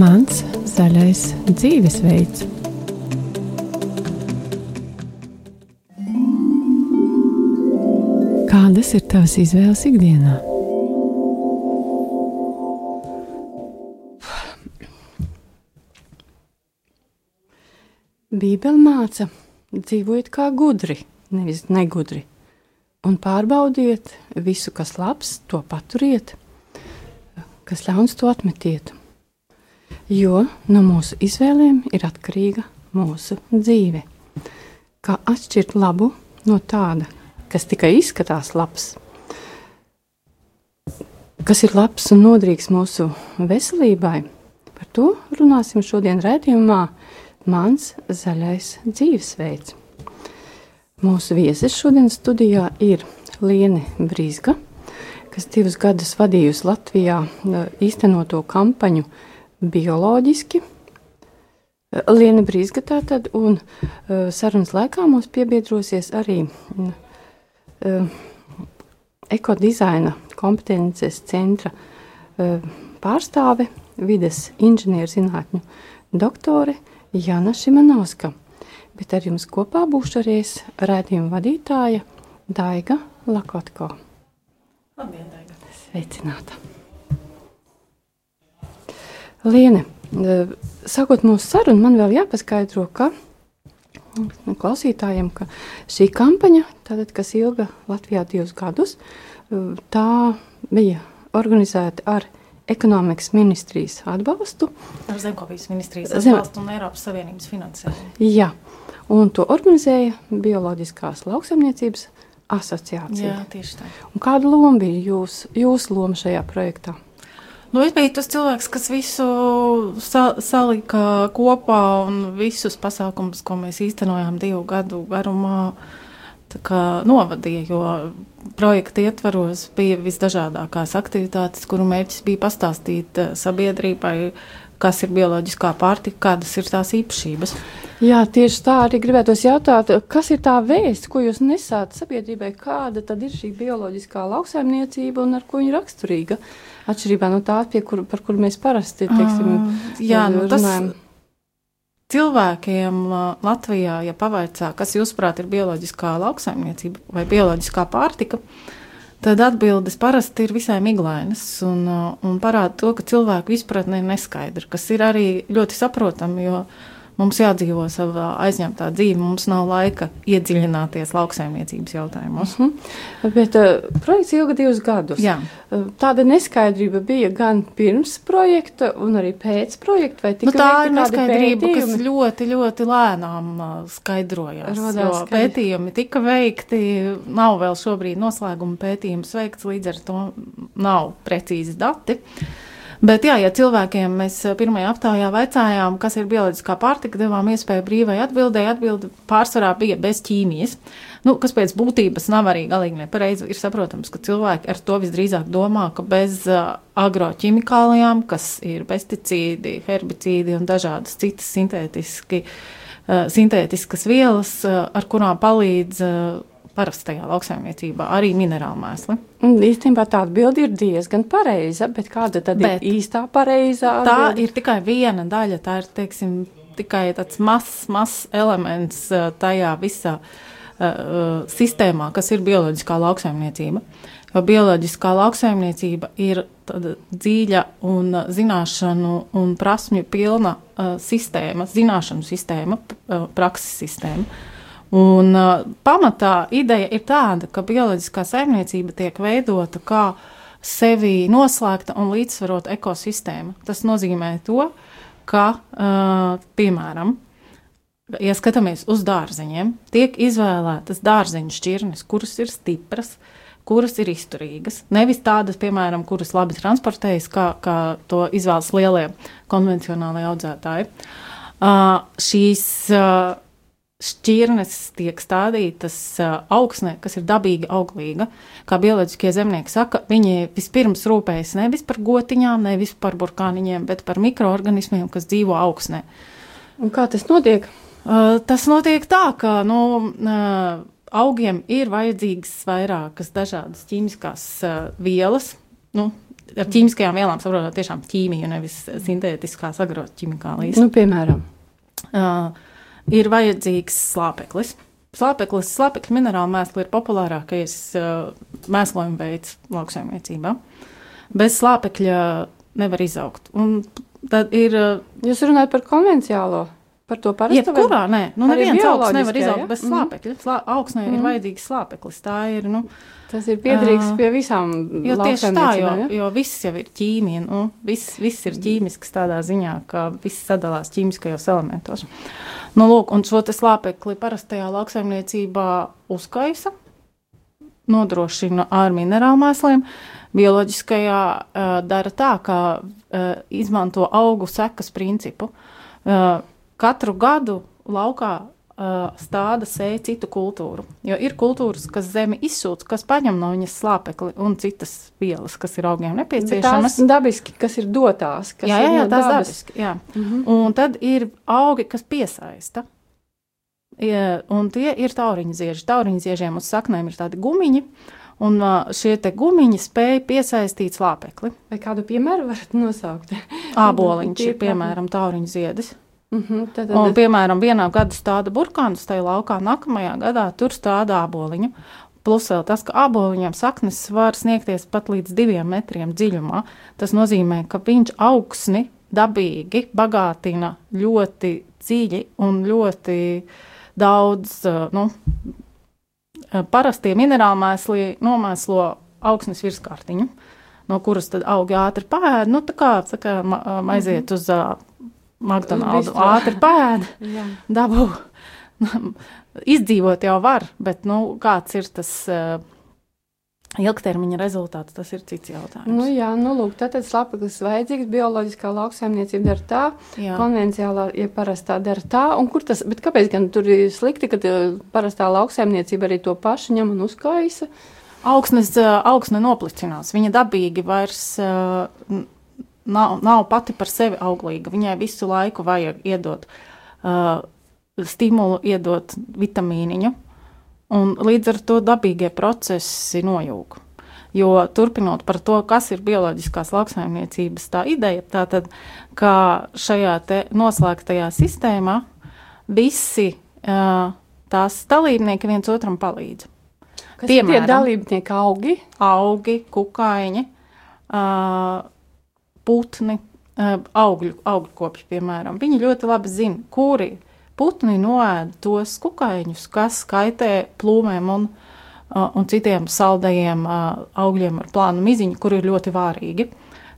Mans zaļais dzīvesveids. Kādas ir tavas izvēles ikdienā? Bībele māca, dzīvojiet kā gudri, nevis negudri, un pārbaudiet visu, kas labs, to paturiet, kas ļauns, to atmetiet. Jo no mūsu izvēlēm ir atkarīga mūsu dzīve. Kā atšķirt labu no tāda, kas tikai izskatās labs, kas ir labs un noderīgs mūsu veselībai, par to runāsim šodien redzējumā Mans zaļais dzīvesveids. Mūsu viesis šodienas studijā ir Liene Brīsga, kas divus gadus vadījusi Latvijā e, īstenoto kampaņu bioloģiski. E, Liena Brīsga tātad, un e, sarunas laikā mums piebiedrosies arī ekodizaina kompetences centra pārstāve, vides inženierzinātņu doktore Jana Šimanovska, bet ar jums kopā būšu arī rādījuma vadītāja Daiga Lakotko. Labdien, Daiga! Sveicināta! Liene, eh, sākot mūsu sarunu, man vēl jāpaskaidro, ka klausītājiem, ka šī kampaņa, tātad, kas ilga Latvijā divus gadus, eh, tā bija organizēta ar ekonomikas ministrijas atbalstu. Ar zemkopības ministrijas atbalstu Zem... un Eiropas Savienības finansējumu. Jā, un to organizēja Bioloģiskās lauksaimniecības asociācija. Jā, tieši tā. Un kāda loma bija jūs, jūsu loma šajā projektā? Nu, es biju tas cilvēks, kas visu sa salika kopā un visus pasākumus, ko mēs īstenojām divu gadu garumā, novadīja. Jo projekta ietvaros bija visdažādākās aktivitātes, kuru mērķis bija pastāstīt eh, sabiedrībai, kas ir bioloģiskā pārtika, kādas ir tās īpašības. Jā, tieši tā arī gribētos jautāt, kas ir tā vēsts, ko jūs nesāt sabiedrībai, kāda tad ir šī bioloģiskā lauksaimniecība un ar ko viņa raksturīga, atšķirībā no tā, pie kur, par kur mēs parasti, teiksim, uh, jā, nu, runājam. Tas, cilvēkiem Latvijā, ja pavaicā, kas jūsuprāt ir bioloģiskā lauksaimniecība vai bioloģiskā pārtika, tad atbildes parasti ir visai miglainas un, un parāda to, ka cilvēku izpratne ir neskaidra, kas ir arī ļoti saprotami, jo Mums jādzīvo savā aizņemtā dzīve, mums nav laika iedziļināties lauksaimniecības jautājumos. Uh -huh. Bet uh, projekts ilga divus gadus. Jā. Uh, tāda neskaidrība bija gan pirms projekta, un arī pēc projekta. Nu, tā ir neskaidrība, pētījumi? kas ļoti, ļoti lēnām uh, skaidrojās. Rodās, pētījumi tika veikti, nav vēl šobrīd noslēguma pētījums veikts, līdz ar to nav precīzi dati. Bet, jā, ja cilvēkiem mēs eh, pirmajā aptaujā vaicājām, kas ir bioloģiskā pārtika, devām iespēju brīvai atbildēji, atbildi pārsvarā bija bez ķīmijas. Nu, kas pēc būtības nav arī galīgi nepareizi. Ir saprotams, ka cilvēki ar to visdrīzāk domā, ka bez uh, agroķimikālijām, kas ir pesticīdi, herbicīdi un dažādas citas sintētiski, uh, sintētiskas vielas, uh, ar kurām palīdz uh, parastajā lauksaimniecībā, arī minerālu mēsli. Īstenībā tā atbilde ir diezgan pareiza, bet kāda tad bet ir īstā pareizā? Tā ir tikai viena daļa, tā ir, teiksim, tikai tāds mazs, mazs elements tajā visā uh, sistēmā, kas ir bioloģiskā lauksaimniecība. Jo bioloģiskā lauksaimniecība ir dziļa un zināšanu un prasmju pilna uh, sistēma, zināšanu sistēma, uh, prakses sistēma. Un, uh, pamatā ideja ir tāda, ka bioloģiskā saimniecība tiek veidota kā sevi noslēgta un līdzsvarota ekosistēma. Tas nozīmē to, ka, uh, piemēram, ja skatāmies uz dārzeņiem, tiek izvēlētas dārzeņu šķirnes, kuras ir stipras, kuras ir izturīgas. Nevis tādas, piemēram, kuras labi transportējas, kā, kā to izvēlas lielie konvencionālie audzētāji. Uh, šīs uh, šķirnes tiek stādītas augsnē, kas ir dabīgi auglīga. Kā bioloģiskie zemnieki saka, viņi vispirms rūpējas nevis par gotiņām, nevis par burkāniņiem, bet par mikroorganismiem, kas dzīvo augsnē. Un kā tas notiek? Uh, tas notiek tā, ka nu, uh, augiem ir vajadzīgas vairākas dažādas ķīmiskās uh, vielas. Nu, ar ķīmiskajām vielām saprotot tiešām ķīmiju, nevis sintētiskās agroķimikālijas. Nu, piemēram, uh, ir vajadzīgs slāpeklis. Slāpeklis, slāpekļa minerāla mēsli ir populārākais uh, mēslojuma veids lauksaimniecībā. Bez slāpekļa nevar izaugt. Un tad ir. Uh, jūs runājat par konvenciālo. Par to parasto Jebkurā, nē, nu neviens augs nevar izaugt bez Mhm. slāpekļa. Slā, augsnē ir Mhm. vajadzīgs slāpeklis. Tā ir, nu, Tas ir piederīgs Ā, pie visām Jo tieši tā, jo, ja? jo viss jau ir ķīmija. Nu, viss, viss ir ķīmisks tādā ziņā, ka viss sadalās ķīmiskajos elementos. Nu, lūk, un šo slāpekli parastajā lauksaimniecībā uzkaisa, nodrošina ar minerālu mēsliem. Bioloģiskajā uh, dara tā, ka uh, izmanto augu sekas principu. Uh, katru gadu laukā uh, stāda sēja citu kultūru. Jo ir kultūras, kas zemi izsūc, kas paņem no viņas slāpekli un citas vielas, kas ir augiem nepieciešamas. tās dabiski, kas ir dotās. Kas jā, ir jā, jā, no tas dabas. dabiski. Jā. Mhm. Un tad ir augi, kas piesaista. Ja, un tie ir tauriņu zieži. Tauriņu ziežiem uz saknēm ir tādi gumiņi, un šie te gumiņi spēj piesaistīt slāpekli. Vai kādu piemēru varat nosaukt? Āboliņš ir piemēram tauriņu ziedis. Mhm, tad, tad, Un, piemēram, vienā gadā stāda burkāns, tajā laukā nākamajā gadā tur stāda āboliņu. Plus vēl tas, ka āboliņam saknes var sniegties pat līdz diviem metriem dziļumā. Tas nozīmē, ka viņš augsni dabīgi bagātina ļoti dziļi un ļoti daudz, uh, nu, uh, parastie minerālmēsli nomēslo augsnes virskārtiņu, no kuras tad augi ātri pēd, nu, tā kā, tā kā ma um, aiziet uz uh, McDonald's, ātri pēd, jā. dabū. Izdzīvot jau var, bet, nu, kāds ir tas uh, ilgtermiņa rezultāts, tas ir cits jautājums. Nu, jā, nu, lūk, tātad slāpeklis vajadzīgs, bioloģiskā lauksaimniecība dara tā, Jā. konvenciālā, ja parastā dara tā, un kur tas, bet kāpēc gan tur ir slikti, ka eh, parastā lauksaimniecība arī to pašu ņem un uzkaisa? Augsnes, ā, augsne noplicinās. Viņa dabīgi vairs n- nav, nav pati par sevi auglīga. Viņai visu laiku vajag iedot uh, stimulu, iedot vitamīniņu, un līdz ar to dabīgie procesi nojūg. Jo turpinot par to, kas ir bioloģiskās lauksaimniecības tā ideja, tātad, ka šajā noslēgtajā sistēmā visi uh, tās dalībnieki viens otram palīdz Kas ir tie Piemēram. dalībnieki augi? augi, kukaiņi, ā, putni, ā, augļu, kopši, piemēram. Viņi ļoti labi zina, kuri putni noēd tos kukaiņus, kas kaitē plūmēm un, ā, un citiem saldajiem ā, augļiem ar plānu miziņu, kuri ir ļoti vārīgi.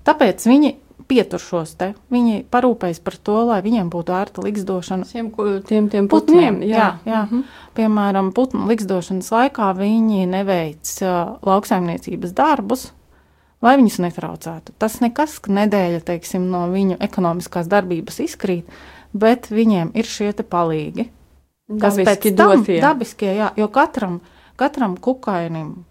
Tāpēc viņi pietur šos te, viņi parūpējas par to, lai viņiem būtu ērta liksdošana Tiem, tiem, tiem Putniem, putniem, jā, jā. Mhm. Piemēram, putnu likstošanas laikā viņi neveic uh, lauksaimniecības darbus, lai viņus netraucētu. Tas nekas, ka nedēļa teiksim, no viņu ekonomiskās darbības izkrīt, bet viņiem ir šie palīgi. Kas Dabiski pēc tam dotie. dabiskie, jā, jo katram, katram kukainim,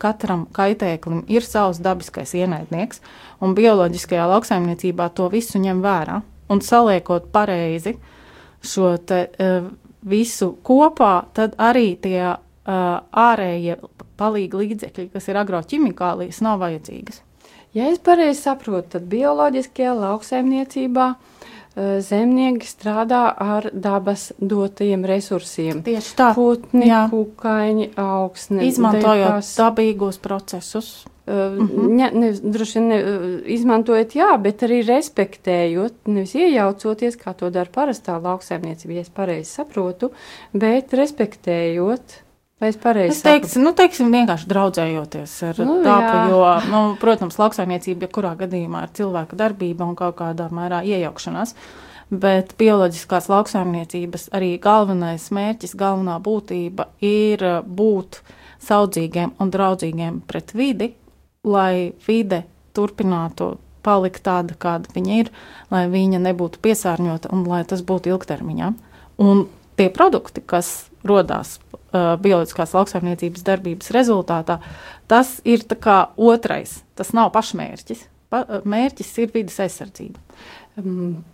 katram kaitēklim ir savs dabiskais ienaidnieks, un bioloģiskajā lauksaimniecībā to visu ņem vērā. Un saliekot pareizi šo te, visu kopā, tad arī tie ārējie palīgi līdzekļi, kas ir agroķimikālijas, nav vajadzīgas. Ja es pareizi saprotu, tad bioloģiskajā lauksaimniecībā eh, zemnieki strādā ar dabas dotajiem resursiem. Tieši tā, Putni, jā. kukaiņi, augsne. izmantojot dekas, dabīgos procesus. eh, ne, ne, droši vien eh, izmantojot, jā, bet arī respektējot, nevis iejaucoties, kā to dara parastā lauksaimniecība, ja es pareizi saprotu, bet respektējot. Vai es pareizi Es teiktu, nu, teiksim, vienkārši draudzējoties ar Nu, tādu, jo, nu, protams, lauksaimniecība, ja kurā gadījumā ir cilvēka darbība un kaut kādā mērā iejaukšanās, bet bioloģiskās lauksaimniecības arī galvenais mērķis, galvenā būtība ir uh, būt saudzīgiem un draudzīgiem pret vidi, lai vide turpinātu palikt tāda, kāda viņa ir, lai viņa nebūtu piesārņota un lai tas būtu ilgtermiņā. Un tie produkti, kas rodās uh, bioloģiskās lauksaimniecības darbības rezultātā, tas ir otrais. Tas nav pašmērķis. Pa, uh, mērķis ir vidas aizsardzība. Um,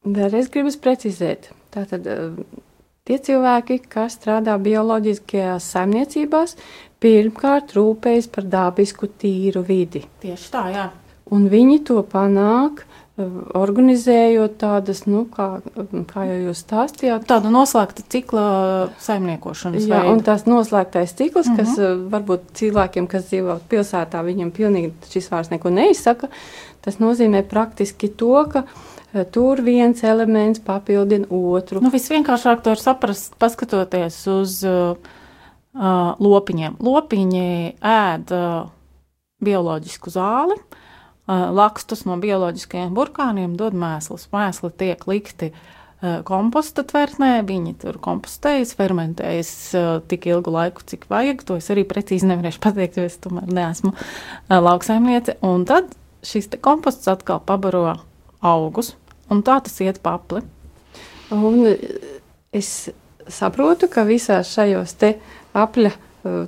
Vēlreiz gribu precizēt. Tātad uh, tie cilvēki, kas strādā bioloģiskajās saimniecībās, pirmkārt rūpējas par dabisku tīru vidi. Tieši tā, jā. Un viņi to panāk, organizējot tādas, nu, kā, kā jau jūs stāstījāt. Tāda noslēgta cikla saimniekošanas Jā, veida. un tas noslēgtais cikls, mm -hmm. kas Mhm. uh, varbūt cilvēkiem, kas dzīvo pilsētā, viņam pilnīgi šis vārds neko neizsaka, tas nozīmē praktiski to, ka uh, tur viens elements papildina otru. Nu, visvienkāršāk to var saprast, paskatoties uz uh, lopiņiem. Lopiņi ēd uh, bioloģisku zāli, uh, lakstus no bioloģiskajiem burkāniem, dod mēslus. Mēsli tiek likti uh, komposta tvertnē, viņi tur kompostējas, fermentējas uh, tik ilgu laiku, cik vajag. To es arī precīzi nevarēšu pateikt, jo es tomēr neesmu lauksaimniece. Un tad šis komposts atkal pabaro augus, un tā tas iet papli. Un es saprotu, ka visās šajos te apļa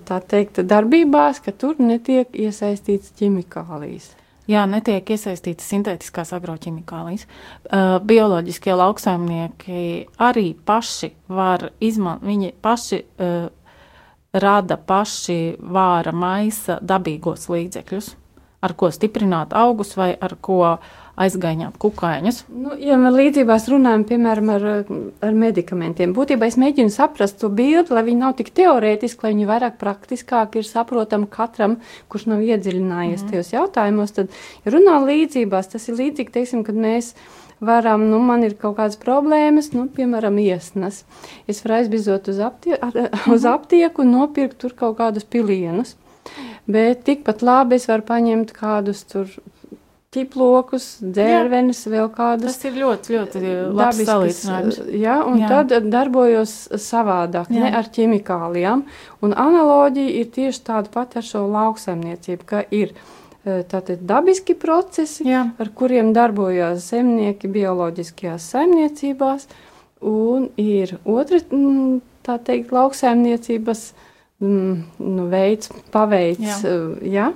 tā teikt, darbībās, ka tur netiek iesaistīts ķimikālijas. Jā, netiek iesaistītas sintētiskās agroķimikālijas. Uh, bioloģiskie lauksaimnieki arī paši var izmantot, viņi paši uh, rada paši vāra maisa dabīgos līdzekļus, ar ko stiprināt augus vai ar ko aizgaiņot kukaiņus. Nu, ja mēs līdzībās runājam, piemēram, ar, ar medikamentiem, būtībā es mēģinu saprast to bildi, lai viņi nav tik teorētiski, lai viņi vairāk praktiskāk ir saprotami katram, kurš nav iedziļinājies mm. tajos jautājumos. Tad, ja runā līdzībās, tas ir līdzīgi, teiksim, kad mēs varam, nu, man ir kaut kādas problēmas, nu, piemēram, iesnas. Es varu aizbizot uz, aptie uz aptieku un nopirkt tur kaut kādus pilienus. Bet tikpat labi es varu paņemt kādus tur ķiplokus, dzērvenes, vēl kādas. Tas ir ļoti, ļoti labs salīdzinājums. Jā, un jā. tad darbojos savādāk, jā. ne ar ķimikālijām. Un analoģija ir tieši tāda pati ar šo lauksaimniecību, ka ir tātad dabiski procesi, jā. ar kuriem darbojās zemnieki bioloģiskajās saimniecībās, un ir otra, tā teikt, lauksaimniecības mm, nu, veids, paveids, jā. Jā,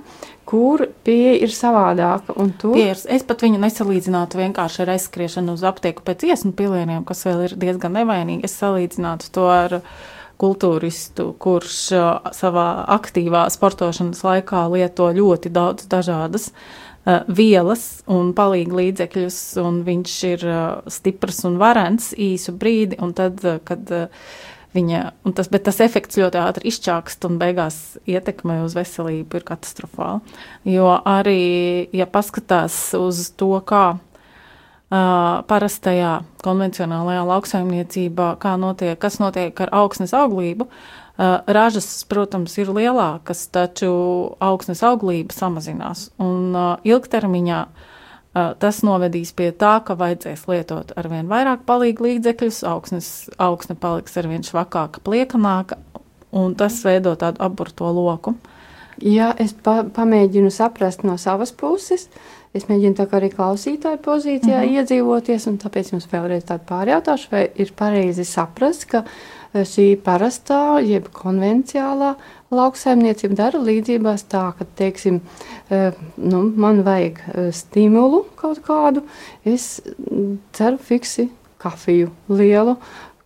kur pieeja ir savādāka. Tur... Piers, es pat viņu nesalīdzinātu vienkārši ar aizskriešanu uz aptieku pēc iesnu pilieniem, kas vēl ir diezgan nevainīgi. Es salīdzinātu to ar kultūristu, kurš uh, savā aktīvā sportošanas laikā lieto ļoti daudz dažādas uh, vielas un palīga līdzekļus, un viņš ir stiprs un varens īsu brīdi, un tad, kad viņa, tas, bet tas efekts ļoti ātri izčākst un beigās ietekme uz veselību ir katastrofāla. Jo arī, ja paskatās uz to, kā uh, parastajā konvencionālajā lauksaimniecībā, notiek, kas notiek ar augsnes auglību, uh, ražas, protams, ir lielākas, taču augsnes auglība samazinās un uh, ilgtermiņā tas novedīs pie tā, ka vajadzēs lietot arvien vairāk palīgu līdzekļus, augsnes, augsne paliks arvien švakāka, pliekanāka, un tas veido tādu aburto loku. Jā, es pa, pamēģinu saprast no savas puses. Es mēģinu tā kā arī klausītāju pozīcijā mm -hmm. iedzīvoties, un tāpēc jums vēlreiz tādu pārjautāšu, vai ir pareizi saprast, ka šī parastā, jeb konvenciālā lauksaimniecība dara līdzībās tā, ka, teiksim, nu, man vajag stimulu kaut kādu, es ceru fiksi kafiju lielu,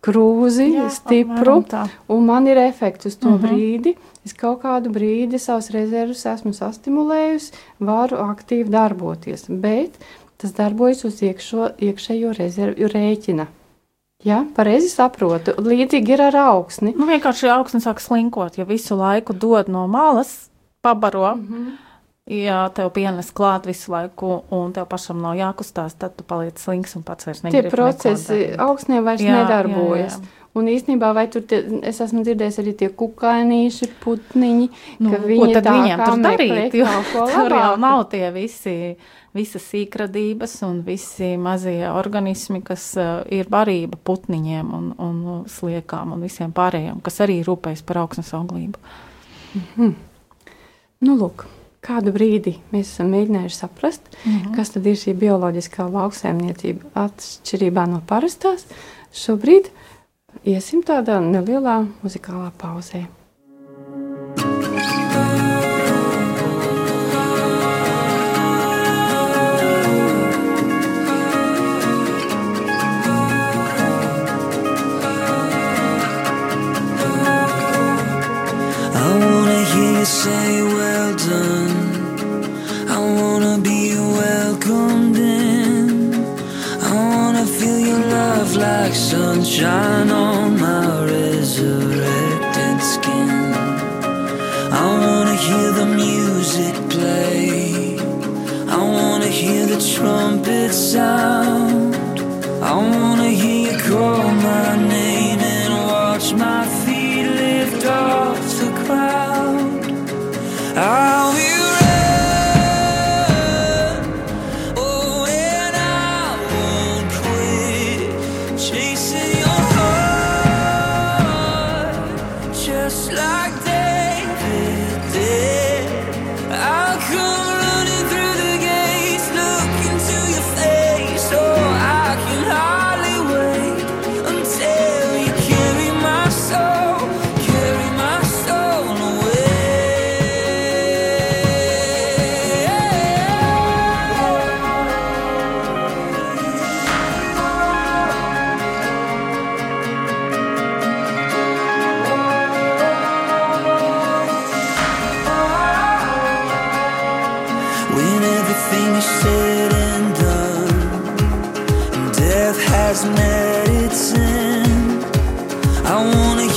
krūzi, Jā, stipru, un man ir efekts uz to uh -huh. brīdi. Es kaut kādu brīdi savus rezervus esmu sastimulējusi, varu aktīvi darboties, bet tas darbojas uz iekšo, iekšējo rezervju rēķina. Jā, pareizi saprotu. Līdzīgi ir ar augsni. Nu, vienkārši augsne sāk slinkot, ja visu laiku dod no malas, pabaro. Mm -hmm. Ja tev pienes klāt visu laiku, un tev pašam nav jākustās, tad tu paliec slinks un pats vairs negribi. Tie procesi augsnē vairs jā, nedarbojas. Jā, jā. Un īstenībā, vai tur tie, es esmu dzirdējis arī tie kukainīši, putniņi, nu, ka viņi tad viņiem tur darīt, jo tur jau nav tie visi, visas sīkradības un visi mazie organismi, kas uh, ir barība putniņiem un, un sliekām un visiem pārējiem, kas arī rūpējas par augsnes auglību. Mm -hmm. Nu, lūk kādu brīdi mēs esam mēģinājuši saprast, mm -hmm. kas tad ir šī bioloģiskā lauksaimniecība atšķirībā no parastās. Šobrīd iesim tādā nelielā muzikālā pauzē. shine said and done, death has met its end, I wanna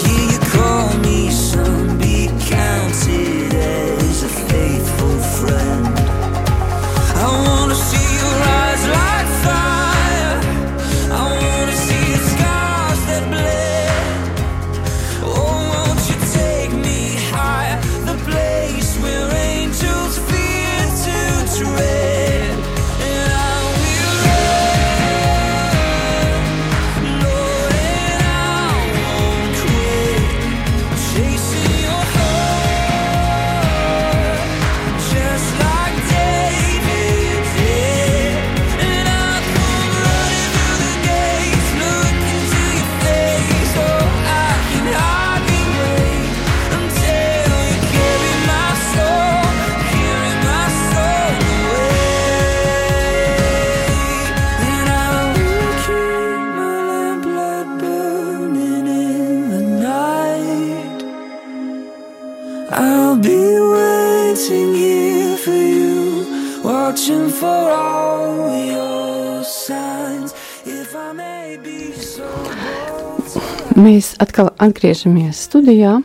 Mēs atkal atgriežamies studijā,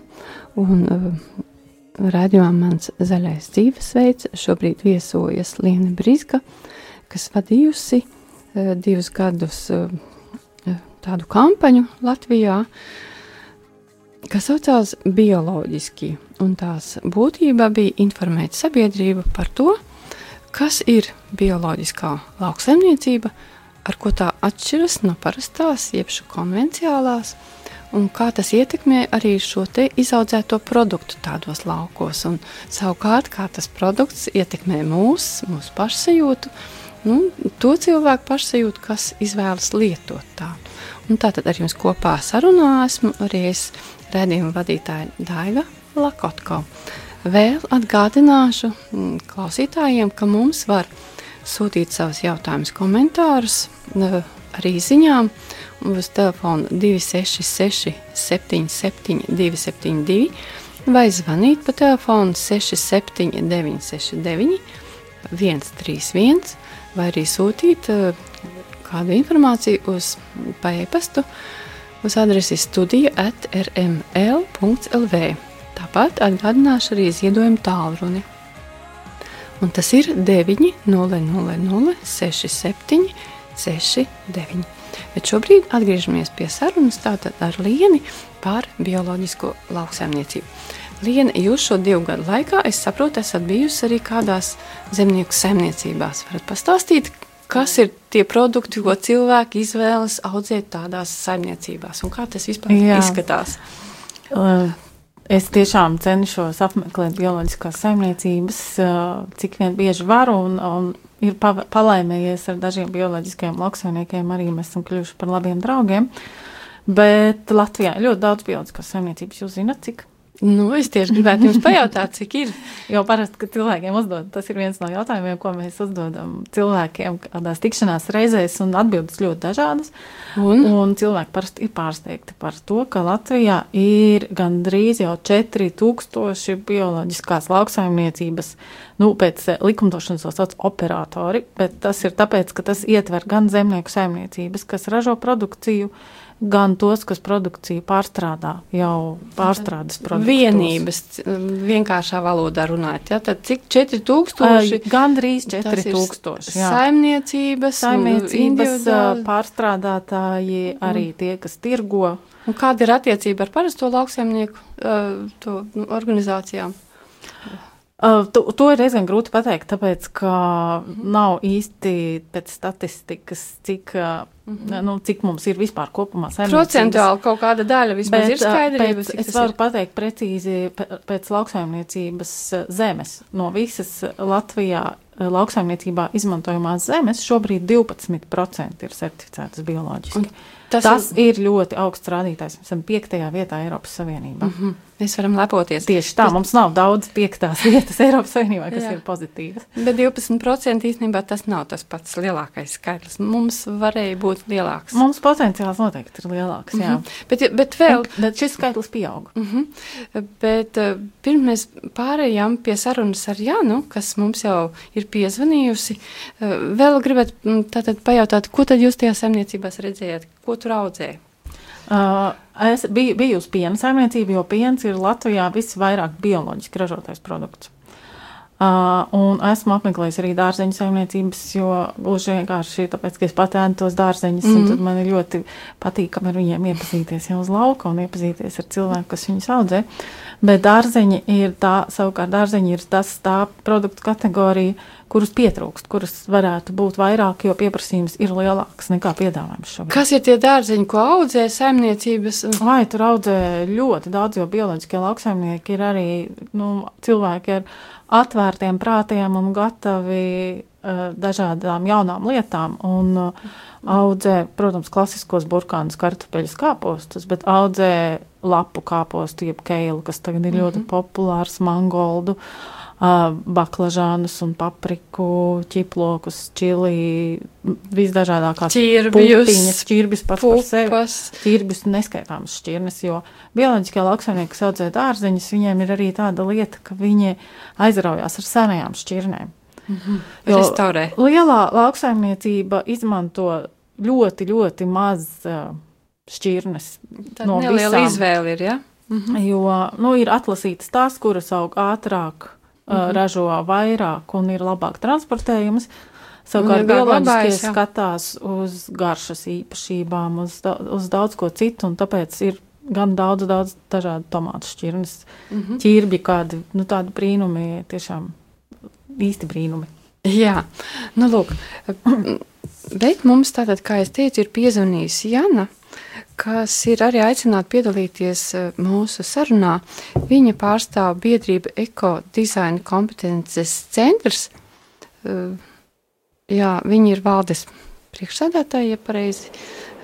un uh, rādījumā mans zaļais dzīvesveids. Šobrīd viesojas Liena Brīska, kas vadījusi uh, divus gadus uh, uh, tādu kampaņu Latvijā, kas saucās bioloģiski, un tās būtība bija informēt sabiedrību par to, kas ir bioloģiskā lauksaimniecība, ar ko tā atšķiras no parastās, jeb konvencionālās, un kā tas ietekmē arī šo te izaudzēto produktu tādos laukos, un savukārt kā tas produkts ietekmē mūs, mūsu pašsajūtu, nu, to cilvēku pašsajūtu, kas izvēlas lietot tādu. Un tātad ar jums kopā sarunā esmu arī es redzējumu vadītāja Daiga Lakotko. Vēl atgādināšu mm, klausītājiem, ka mums var sūtīt savus jautājumus, komentārus, n- arī ziņām uz telefona 266, 77, 272 vai zvanīt pa telefonu 67, 969, 131 vai arī sūtīt eh, kādu informāciju uz pa e-pastu uz adresi studija at rml.lv. Tāpat atgādināšu arī ziedojumu tālruni. Un tas ir 900 67 69. Bet šobrīd atgriežamies pie sarunas ar Lieni par bioloģisko lauksaimniecību. Liena, jūs šo divu gadu laikā, es saprotu, esat bijusi arī kādās zemnieku saimniecībās. Varat pastāstīt, kas ir tie produkti, ko cilvēki izvēlas audzēt tādās saimniecībās un kā tas vispār Jā. Jā. izskatās? Uh, Es tiešām cenšos apmeklēt bioloģiskās saimniecības, uh, cik vien bieži varu, un, un ir palaimējies ar dažiem bioloģiskiem lauksaimniekiem. Arī mēs esam kļuvuši par labiem draugiem. Bet Latvijā ir ļoti daudz bioloģiskās saimniecības. Jūs zināt, cik? Nu, es tieši gribētu jums pajautāt, cik ir. Jo parasti, kad cilvēkiem uzdod, tas ir viens no jautājumiem, ko mēs uzdodam cilvēkiem kādās tikšanās reizēs, un atbildes ļoti dažādas. Un, un cilvēki parasti ir pārsteigti par to, ka Latvijā ir gandrīz jau 4000 bioloģiskās lauksaimniecības, nu, pēc eh, likumdošanas to sauc operatori, bet tas ir tāpēc, ka tas ietver gan zemnieku saimniecības, kas ražo produkciju, gan tos, kas produkciju pārstrādā, jau pārstrādes produktus. Vienības, vienkāršā valodā runājot, ja, tad cik 4000? Gan drīz 4000. Saimniecības, saimniecības pārstrādātāji, arī mm. tie, kas tirgo. Un kāda ir attiecība ar parasto lauksaimnieku to, nu, organizācijām? Uh, to, to ir diezgan grūti pateikt, tāpēc, ka nav īsti pēc statistikas, cik, mm -hmm. nu, cik mums ir vispār kopumā saimniecības. Procentuāli kaut kāda daļa vismaz bet, ir skaidrība. Pēc, es varu ir? pateikt precīzi pēc lauksaimniecības zemes. No visas Latvijā lauksaimniecībā izmantojamās zemes šobrīd 12% ir certificētas bioloģiski. Un tas tas ir, ir ļoti augsts rādītājs. Mēs esam piektajā vietā Eiropas Savienībā. Mm -hmm. Mēs varam lepoties. Tieši tā, mums nav daudz piektās vietas Eiropas Savienībā, kas Jā. ir pozitīvas. Bet 12% īstenībā tas nav tas pats lielākais skaitlis. Mums varēja būt lielāks. Mums potenciāls noteikti ir lielāks, jā. Mm -hmm. bet, bet vēl. Bet šis skaitlis pieaug. Mm -hmm. Bet uh, pirms mēs pārējām pie sarunas ar Jānu, kas mums jau ir piezvanījusi, uh, vēl gribētu tātad pajautāt, ko tad jūs tajā saimniecībās redzējāt, ko tur audzēja? Uh, es biju, biju uz piena saimniecību, jo piens ir Latvijā visvairāk bioloģiski ražotais produkts. Uh, un esmu apmeklējis arī dārzeņu saimniecības, jo gluži vienkārši tāpēc, ka es patēnu tos dārzeņus, mm -hmm. un tad man ir ļoti patīkami ar viņiem iepazīties jau uz lauka un iepazīties ar cilvēku, kas viņus audzē. Bet dārzeņi ir tā, savukārt dārzeņi ir tas tā produktu kategorija, uh, kurus pietrūkst, kuras varētu būt vairāk, jo pieprasījums ir lielāks nekā piedāvājums šobrīd. Kas ir tie dārzeņi, ko audzē saimniecības? Vai tur audzē ļoti daudz, jo bioloģiskie lauksaimnieki ir arī nu, cilvēki ar atvērtiem prātiem un gatavi uh, dažādām jaunām lietām. Un, uh, audzē, protams, klasiskos burkānus, kartupeļus, kāpostus, bet audzē lapu kāpostu, jeb keilu, kas tagad ir mm -hmm. ļoti mhm. populārs, mangoldu. Uh, baklažānus un papriku, ķiplokus, čili, visdažādākās pupiņas, ķirbis pats par sevi. Ķirbis neskaitāmas šķirnes, jo bioloģiskie lauksaimnieki, kas audzē dārzeņus, viņiem ir arī tāda lieta, ka viņi aizraujās ar senajām šķirnēm. Mm -hmm. Jo Restaurē. lielā lauksaimniecība izmanto ļoti, ļoti maz uh, šķirnes. Tāda no neliela izvēle ir, ja? Mm -hmm. Jo, nu, ir atlasītas tās, kuras aug ātrāk, mm -hmm. ražo vairāk un ir labāk transportējums. Savukārt bioloģiskie skatās uz garšas īpašībām, uz, uz daudz ko citu, un tāpēc ir gan daudz, daudz dažādu tomātu šķirnes, mm -hmm. ķirbi, kādi, nu tādi brīnumi, tiešām īsti brīnumi. Jā, nu lūk, bet mums tātad, kā es teicu, ir piezvanījis Jana kas ir arī aicināti piedalīties eh, mūsu sarunā. Viņa pārstāv biedrību ekodizaina kompetences centrs. Eh, jā, viņa ir valdes priekšsēdētāja, ja pareizi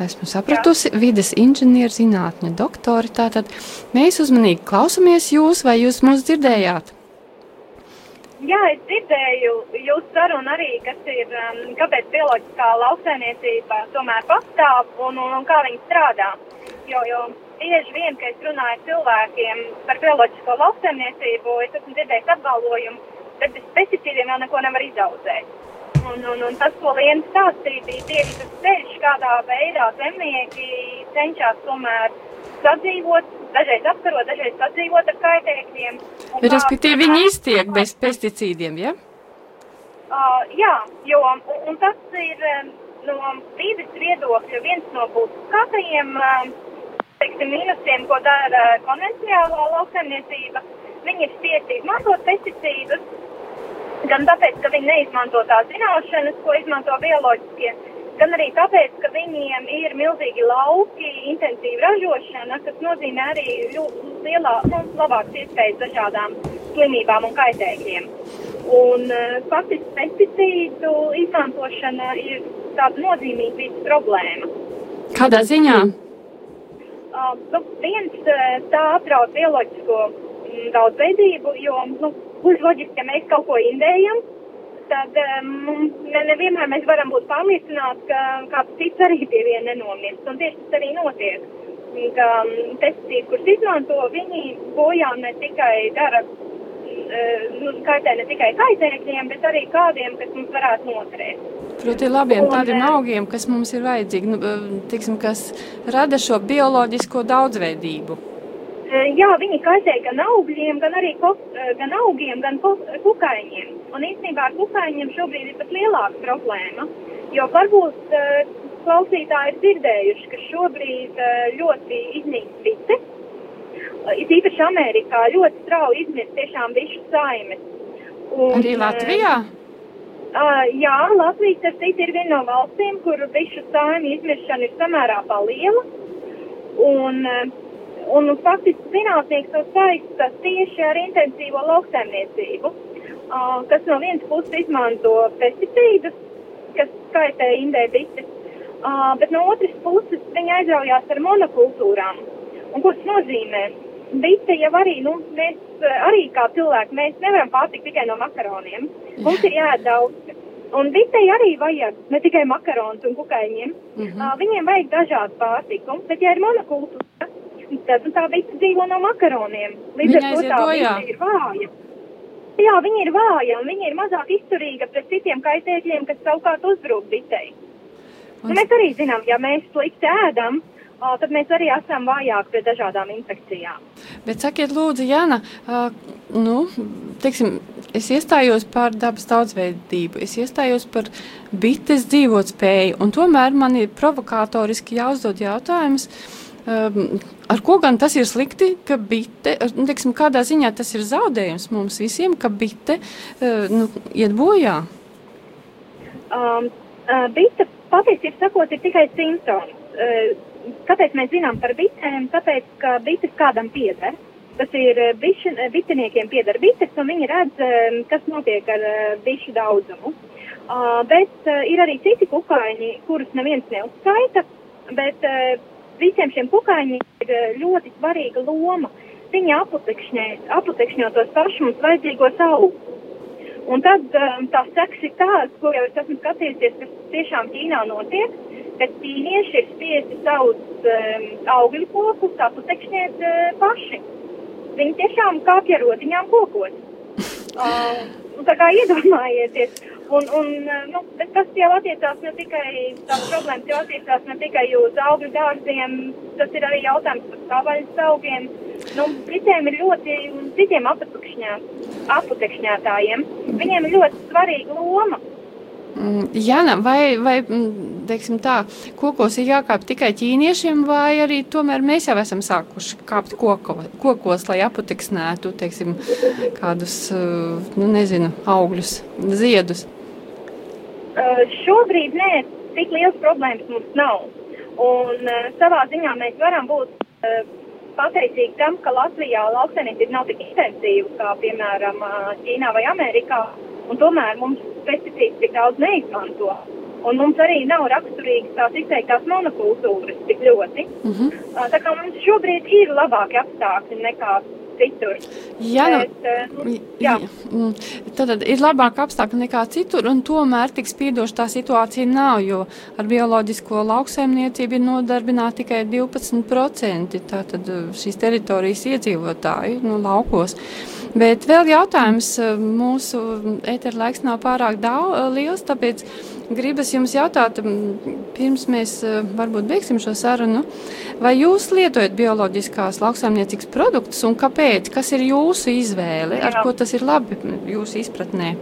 esmu sapratusi, vides inženieru zinātņu doktori. Tātad mēs uzmanīgi klausamies jūs, vai jūs mūs dzirdējāt? Jā, es dzirdēju jūsu sarunu arī, kas ir, um, kāpēc bioloģiskā lauksainiecība tomēr pastāv un, un, un kā viņi strādā. Jo, jo bieži vien, kad es runāju cilvēkiem par bioloģisko lauksainiecību, es esmu dzirdējis apgalvojumu, bet bez pesticīdiem jau neko nevar izaudzēt. Un, un, un tas, ko Liena stāstīja, bija tieši tas ceļš, kādā veidā zemnieki cenšas tomēr sadzīvot, dažreiz apkarot, dažreiz sadzīvot ar kaitēkļiem. Respektīvi, viņi iztiek bez pesticīdiem, ja? Uh, jā, jo, un, un tas ir no vides viedokļa viens no būtiskākajiem, uh, teiksim, mīnusiem, ko dara konvencionālā lauksaimniecība. Viņi ir spiesti izmantot pesticīdus, gan tāpēc, ka viņi neizmanto tās zināšanas, ko izmanto bioloģiskie gan arī tāpēc, ka viņiem ir milzīgi lauki, intensīva ražošana, kas nozīmē arī lielā, nu, labāks iespējas dažādām slimībām un kaitēkļiem. Un uh, faktiski pesticīdu izmantošana ir tāda nozīmīga vidas problēma. Kādā ziņā? Uh, nu, viens uh, tā apdraud bioloģisko daudzveidību, jo, nu, būs loģiski, ja mēs kaut ko indējam, tad um, ne, nevienmēr mēs varam būt pārliecināti, ka kāds cits arī pie viena nenomirst, un tieši tas arī notiek. Ka pesticīdi, kurus izmanto, viņi bojā ne tikai dara, uh, nu, kaitē ne tikai kaitēkļiem, bet arī kādiem, kas mums varētu noturēt. Proti, labiem tādiem augiem, kas mums ir vajadzīgi, nu, tiksim, kas rada šo bioloģisko daudzveidību. Jā, viņi kaitē gan augļiem, gan arī ko, gan augiem, gan ko, kukaiņiem. Un īstenībā ar kukaiņiem šobrīd ir pat lielāka problēma, jo varbūt klausītāji ir dzirdējuši, ka šobrīd ļoti iznīks visi. It īpaši Amerikā ļoti strauji izmirst tiešām višu saimes. Un, arī Latvijā? Uh, jā, Latvijas ar citu ir viena no valstīm, kur višu saimju izmiršana ir samērā paliela. Un, un faktiski zinātnieks to saista tieši ar intensīvo lauksaimniecību, uh, kas no vienas puses izmanto pesticīdus, kas skaitē indē bites, uh, bet no otras puses viņi aizraujās ar monokultūrām. Un ko tas nozīmē? Bite jau arī, nu, mēs arī kā cilvēki, mēs nevaram pārtikt tikai no makaroniem. Mums ir jāēd daudz. Un bitei arī vajag ne tikai makaronus un kukaiņiem. Mm -hmm. uh, viņiem vajag dažādu pārtiku, bet ja ir monokultūra, tad tā bita dzīvo no makaroniem. Līdz ar to tā bita ir vāja. Jā, viņa ir vāja un viņa ir mazāk izturīga pret citiem kaitēkļiem, kas savukārt uzbrūk bitei. Un... Mēs arī zinām, ja mēs slikti ēdam, tad mēs arī esam vājāki pret dažādām infekcijām. Bet sakiet, lūdzu, Jana, nu, teiksim, es iestājos par dabas daudzveidību, es iestājos par bites dzīvotspēju, un tomēr man ir provokatoriski jāuzdod jautājums, um, ar ko gan tas ir slikti, ka bite, nu, teiksim, kādā ziņā tas ir zaudējums mums visiem, ka bite uh, nu, iet bojā? Um, uh, bite patiesībā sakot ir tikai simptoms. Kāpēc mēs zinām par bitēm? Tāpēc, ka bites kādam pieder. Tas ir bišu, bitiniekiem pieder bites, un viņi redz, kas notiek ar bišu daudzumu. Bet ir arī citi kukaiņi, kurus neviens neuzskaita, bet visiem šiem kukaiņiem ir ļoti svarīga loma. Viņi aputekšņo tos pašus mums vajadzīgos augus. Un tad um, tā seks ir tāds, ko jau es esmu skatījusies, kas tiešām Ķīnā notiek, ka ķīnieši ir spiesti savus um, augļu kokus aputekšņiet uh, paši. Viņi tiešām kāpj ar rotiņām kokos. Uh, tā kā iedomājieties. Un, un, nu, tas jau attiecās ne tikai, tās problēmas jau attiecās ne tikai uz augļu dārziem, tas ir arī jautājums par savvaļas augiem. Nu, citiem ir ļoti, citiem aputekšņētājiem, viņiem ir ļoti svarīga loma Mm, Jana, vai, vai mm, teiksim tā, kokos ir jākāp tikai ķīniešiem, vai arī tomēr mēs jau esam sākuši kāpt koko, kokos, lai aputeksnētu, teiksim, kādus, uh, nu nezinu, augļus, ziedus? Uh, šobrīd nē, tik liels problēmas mums nav. Un uh, savā ziņā mēs varam būt uh, pateicīgi tam, ka Latvijā lauksainiecība nav tik intensīva kā, piemēram, Ķīnā vai Amerikā. Un tomēr mums pesticīds tik daudz neizmanto. Un mums arī nav raksturīgas tās izteiktās monokultūras tik ļoti. Mhm. -huh. Tā kā mums šobrīd ir labāki apstākļi nekā citur. Jā, nu, Bet, uh, jā. Tad ir labāk apstākļi nekā citur, un tomēr tik spīdoša tā situācija nav, jo ar bioloģisko lauksaimniecību ir nodarbināti tikai 12% tātad šīs teritorijas iedzīvotāji nu, laukos. Bet vēl jautājums, mūsu ētera laiks nav pārāk daudz, liels, tāpēc gribas jums jautāt, pirms mēs varbūt beigsim šo sarunu, vai jūs lietojat bioloģiskās lauksaimniecības produktus un kāpēc? Kas ir jūsu izvēle, ar Jā. ko tas ir labi jūsu izpratnē?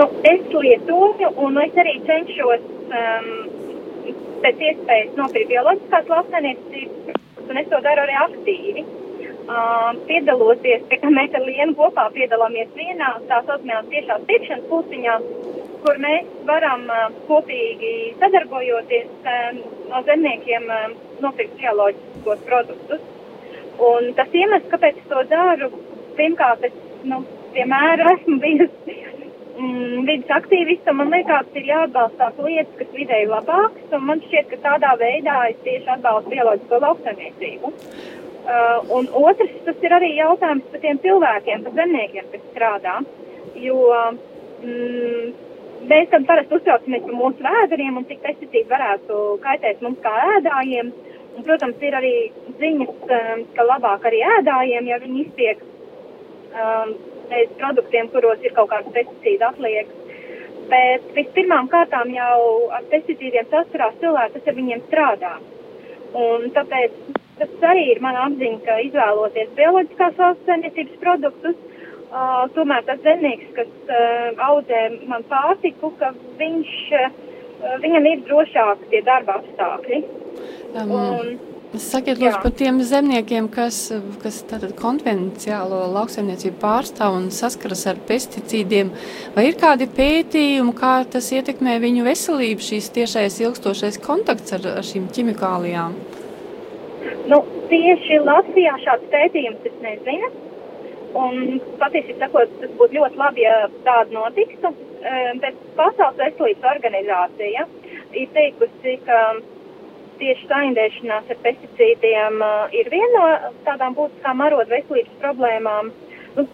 Nu, es lietoju, un es arī cenšos um, pēc iespējas nopirkt bioloģiskās lauksaimniecības, un es to daru arī aktīvi. Uh, piedaloties, pie kā mēs ar Lienu kopā piedalāmies vienā tā saucamajās tiešās tiekšanas pusiņās, kur mēs varam uh, kopīgi sadarbojoties um, no zemniekiem um, nopirkt bioloģiskos produktus. Un tas iemesls, kāpēc es to daru, pirmkārt, es, nu, vienmēr esmu bijusi mm, vidas aktīvista, man liekas, ir jāatbalsta tās lietas, kas vidēji labākas, un man šķiet, ka tādā veidā es tieši atbalstu bioloģisko lauksaimniecību. Uh, un otrs, tas ir arī jautājums par tiem cilvēkiem, par zemniekiem, kas strādā. Jo mm, mēs tam parasti uztraucamies par mūsu vēderiem un cik pesticīdi varētu kaitēt mums kā ēdājiem. Un, protams, ir arī ziņas, um, ka labāk arī ēdājiem, ja viņi iztiek um, pēc produktiem, kuros ir kaut kāds pesticīdu atliekas. Bet vispirmām kārtām jau ar pesticīdiem saskarās cilvēki, kas ar viņiem strādā. Un tāpēc tas arī ir mana apziņa, ka izvēloties bioloģiskās lauksaimniecības produktus, uh, tomēr tas zemnieks, kas uh, audzē man pārtiku, ka viņš, uh, viņam ir drošāk tie darba apstākļi. Um. Un, Sakiet, lūdzu, par tiem zemniekiem, kas, kas tātad konvenciālo lauksaimniecību pārstāv un saskaras ar pesticīdiem, vai ir kādi pētījumi, kā tas ietekmē viņu veselību, šīs tiešais ilgstošais kontakts ar, ar šīm ķimikālijām? Nu, tieši Latvijā šāds pētījums es nezinu. Un patiesībā sakot, tas būtu ļoti labi, ja tāda notiktu. Bet Pasaules veselības organizācija ir teikusi, ka tieši saindēšanās ar pesticīdiem ir viena no tādām būtiskām arodu veselības problēmām. Nu,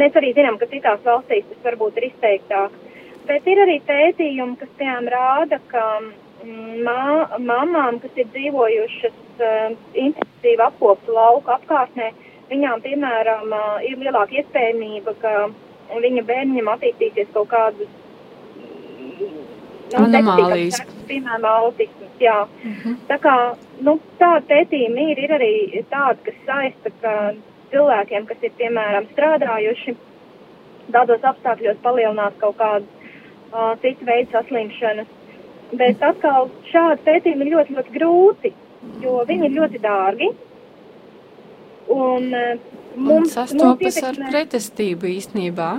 mēs arī zinām, ka citās valstīs tas varbūt ir izteiktāk. Bet ir arī pētījumi, kas piemēram rāda, ka mā, mamām, kas ir dzīvojušas uh, intensīvi apkoptu lauku apkārtnē, viņām, piemēram, uh, ir lielāka iespējamība, ka viņa bērniem attīstīsies kaut kādas nu, anomālijas. Piemēram, autisms, jā. Uh mhm. -huh. Tā kā, nu, tāda pētījuma ir, ir arī tāda, kas saista, ka cilvēkiem, kas ir, piemēram, strādājuši tādos apstākļos palielinās kaut kādu uh, citu veidu saslimšanas. Bet atkal šādi pētījumi ir ļoti, ļoti grūti, jo viņi ir ļoti dārgi. Un, uh, mums, un sastopas mums ietekmē, ar pretestību īstenībā.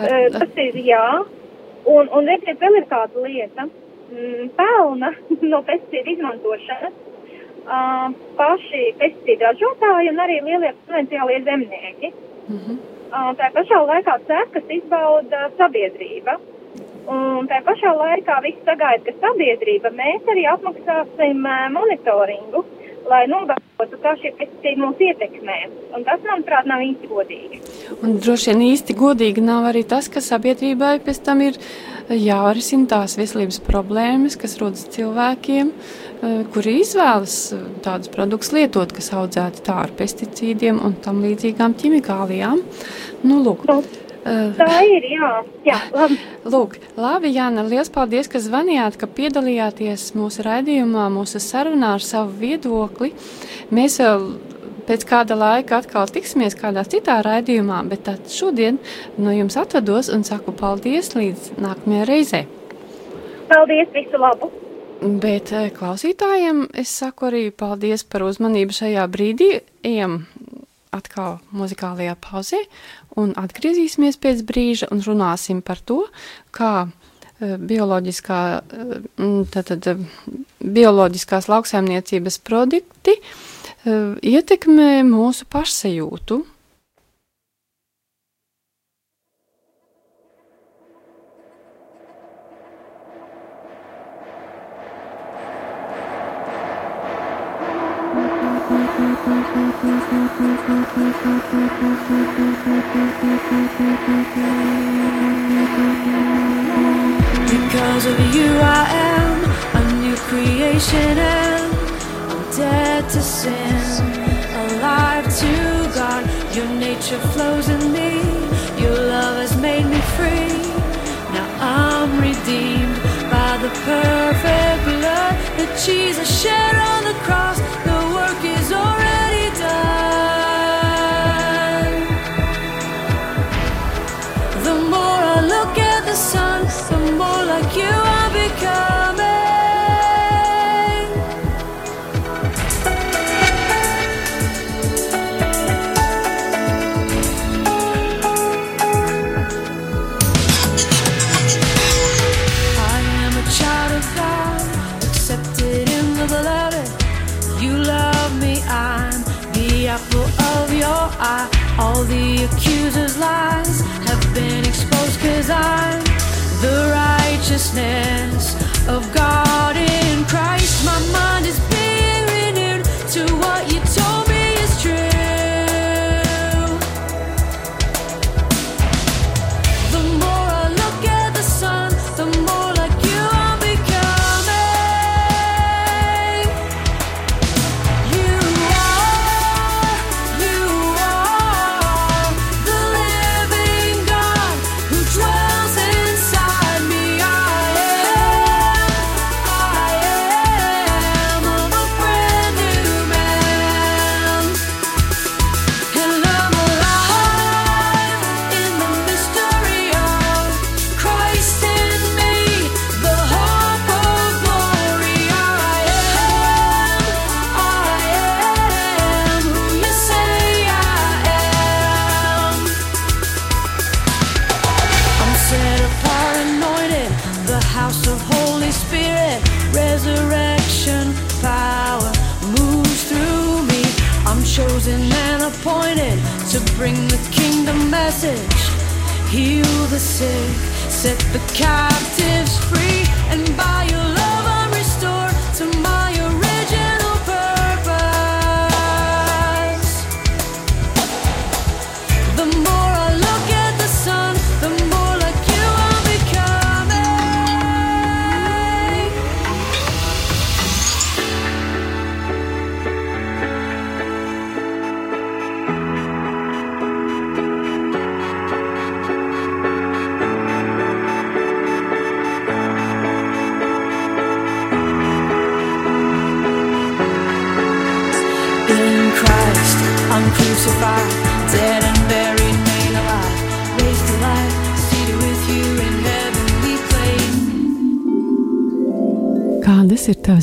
Ar. Tas ir jā, Un, un redziet, vēl ir kāda lieta. Mm, pelna no pesticīdu izmantošanas uh, paši pesticīdu ražotāji un arī lielie potenciālie zemnieki. Mm -hmm. tā pašā laikā sekas izbauda sabiedrība. Un tā pašā laikā viss sagaida, ka sabiedrība mēs arī apmaksāsim monitoringu lai novērotu, kā šie pesticīdi mūs ietekmē. Un tas, manuprāt, nav īsti godīgi. Un droši vien īsti godīgi nav arī tas, ka sabiedrībai pēc tam ir jārisina tās veselības problēmas, kas rodas cilvēkiem, kuri izvēlas tādus produktus lietot, kas audzēti tā ar pesticīdiem un tam līdzīgām ķimikālijām. Nu, lūk, nu, Tā ir, jā. jā labi. Lūk, labi, Jāna, liels paldies, ka zvanījāt, ka piedalījāties mūsu raidījumā, mūsu sarunā ar savu viedokli. Mēs pēc kāda laika atkal tiksimies kādā citā raidījumā, bet tad šodien no jums atvados un saku paldies līdz nākamajai reizei. Paldies, visu labu! Bet klausītājiem es saku arī paldies par uzmanību šajā brīdī. Ejam atkal muzikālajā pauzē un atgriezīsimies pēc brīža un runāsim par to, kā uh, bioloģiskā, uh, tātad, uh, bioloģiskās lauksaimniecības produkti ietekmē mūsu pašsajūtu Because of you I am a new creation and I'm dead to sin, alive to God. Your nature flows in me, your love has made me free. Now I'm redeemed the perfect blood that Jesus shed on the cross. The work is already done. the more I look at the sun, the more like you I becoming. All the accusers' lies have been exposed, cause I'm the righteousness of God in Christ. My mind is set the captives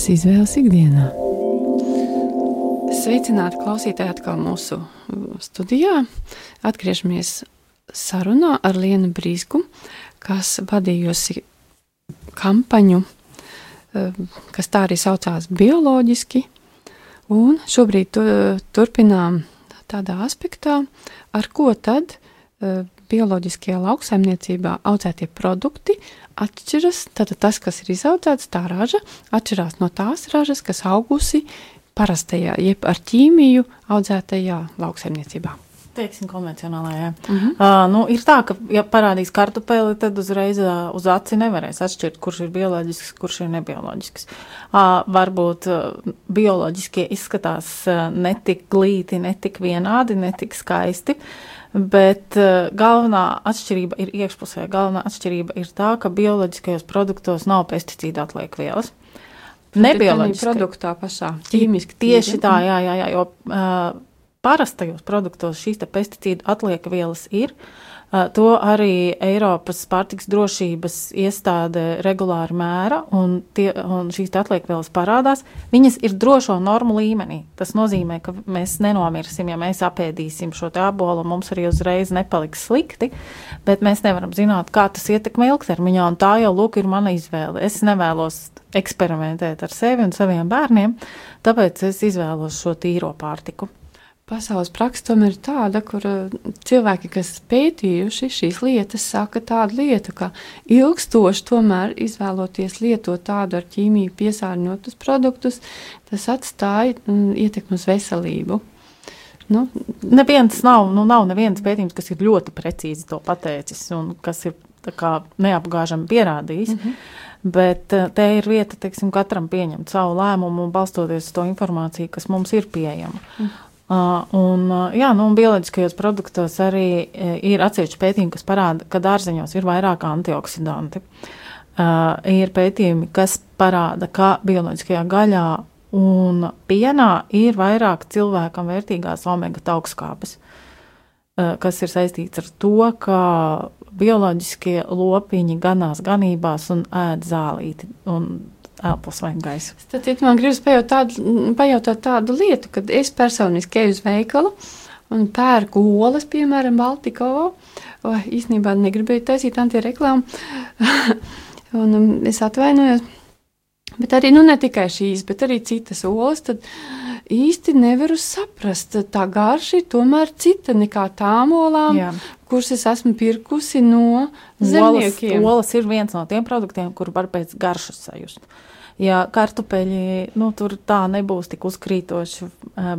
Tavas izvēles ikdienā? Sveicināti klausītāji atkal mūsu studijā. Atgriežamies sarunā ar Lienu Brīsku, kas vadījusi kampaņu, uh, kas tā arī saucās bioloģiski. Un šobrīd tu, turpinām tādā aspektā, ar ko tad uh, bioloģiskajā lauksaimniecībā audzētie produkti atšķiras. Tātad tas, kas ir izaudzēts, tā raža, atšķirās no tās ražas, kas augusi parastajā, jeb ar ķīmiju audzētajā lauksaimniecībā. Teiksim, konvencionālajā. Mm -hmm. uh, nu, ir tā, ka, ja parādīs kartupeli, tad uzreiz uh, uz aci nevarēs atšķirt, kurš ir bioloģisks, kurš ir nebioloģisks. Uh, varbūt uh, bioloģiskie izskatās uh, netik glīti, netik vienādi, netik skaisti. Bet uh, galvenā atšķirība ir iekšpusē. Galvenā atšķirība ir tā, ka bioloģiskajos produktos nav pesticīdu atliekvielas. Nebioloģiskajā produktā pašā ķīmiski. Tieši tā, jā, jā, jā jo uh, parastajos produktos šīs pesticīdu atliekvielas ir. Uh, to arī Eiropas pārtiks drošības iestāde regulāri mēra, un, tie, un šīs atliekvielas parādās. Viņas ir drošo normu līmenī. Tas nozīmē, ka mēs nenomirsim, ja mēs apēdīsim šo abolu, un mums arī uzreiz nepaliks slikti, bet mēs nevaram zināt, kā tas ietekmē ilgtermiņā, un tā jau lūk ir mana izvēle. Es nevēlos eksperimentēt ar sevi un saviem bērniem, tāpēc es izvēlos šo tīro pārtiku. Pasaules praksa tomēr ir tāda, kur uh, cilvēki, kas pētījuši šīs lietas, saka tādu lietu, ka ilgstoši tomēr izvēloties lietot tādu ar ķīmiju piesārņotus produktus, tas atstāja mm, ietekmi uz veselību. Nu, neviens nav, nu, nav neviens pētījums, kas ir ļoti precīzi to pateicis un kas ir kā, neapgāžami pierādījis. Mm -hmm. Bet uh, te ir vieta, teiksim, katram pieņemt savu lēmumu, balstoties uz to informāciju, kas mums ir pieejama. Mm. Un, jā, nu, un bioloģiskajos produktos arī uh, ir atsevišķi pētījumi, kas parāda, ka dārzeņos ir vairāk antioksidanti. Uh, ir pētījumi, kas parāda, ka bioloģiskajā gaļā un pienā ir vairāk cilvēkam vērtīgās omega augstskāpes, uh, kas ir saistīts ar to, ka bioloģiskie lopiņi ganās ganībās un ēd zālīti. Un elpas vai gaisu. Tad man gribas pajautāt tādu, pajautāt tādu lietu, kad es personiski eju uz veikalu un pērku olas, piemēram, Baltikovo. Oh, īstenībā negribēju taisīt antireklāmu, un um, es atvainojos. Bet arī nu, ne tikai šīs, bet arī citas olas. Tad īsti nevaru saprast, tā garša ir tomēr cita nekā tām olām, Jā. kuras es esmu pirkusi no zemniekiem. Olas, olas ir viens no tiem produktiem, kur var pēc garšas sajust. Ja kartupeļi, nu, tur tā nebūs tik uzkrītoši,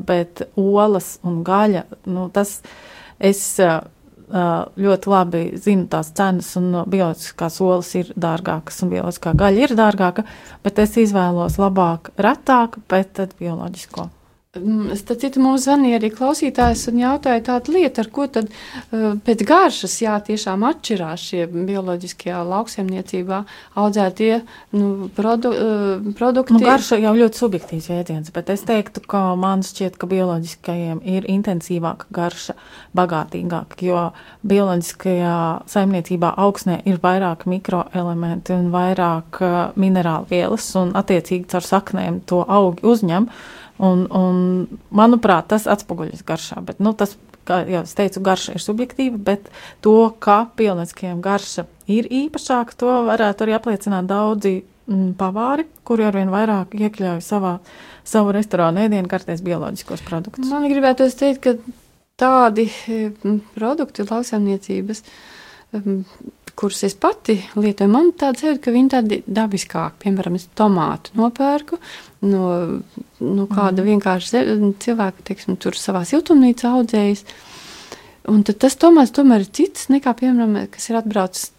bet olas un gaļa, nu, tas es ļoti labi zinu tās cenas, un bioloģiskās olas ir dārgākas, un bioloģiskā gaļa ir dārgāka, bet es izvēlos labāk retāk, bet tad bioloģisko. Starp citu, mums zvanīja arī klausītājs un jautāja tādu lietu, ar ko tad uh, pēc garšas, jā, tiešām atšķirās šie bioloģiskajā lauksaimniecībā audzētie nu, produ, uh, produkti. Nu, garša jau ļoti subjektīvs jēdziens, bet es teiktu, ka man šķiet, ka bioloģiskajiem ir intensīvāka garša, bagātīgāka, jo bioloģiskajā saimniecībā augsnē ir vairāk mikroelementi un vairāk uh, minerālu vielas, un attiecīgi caur saknēm to augi uzņem. Un, un, manuprāt, tas atspoguļojas garšā. Bet, nu, tas, kā jau es teicu, garša ir subjektīva, bet to, ka bioloģiskajiem garša ir īpašāka, to varētu arī apliecināt daudzi mm, pavāri, kuri arvien vairāk iekļauj savā, savu restorānu ēdienu kartēs bioloģiskos produktus. Man gribētu teikt, ka tādi mm, produkti lauksaimniecības, mm, kurus es pati lietoju, man tāda sajūta, ka viņi tādi dabiskāki. Piemēram, es tomātu nopērku no, no kāda mm. vienkārši ze- cilvēka, teiksim, tur savā siltumnīcā audzējis. Un tas tomēr, tomēr ir cits nekā, piemēram, kas ir atbraucis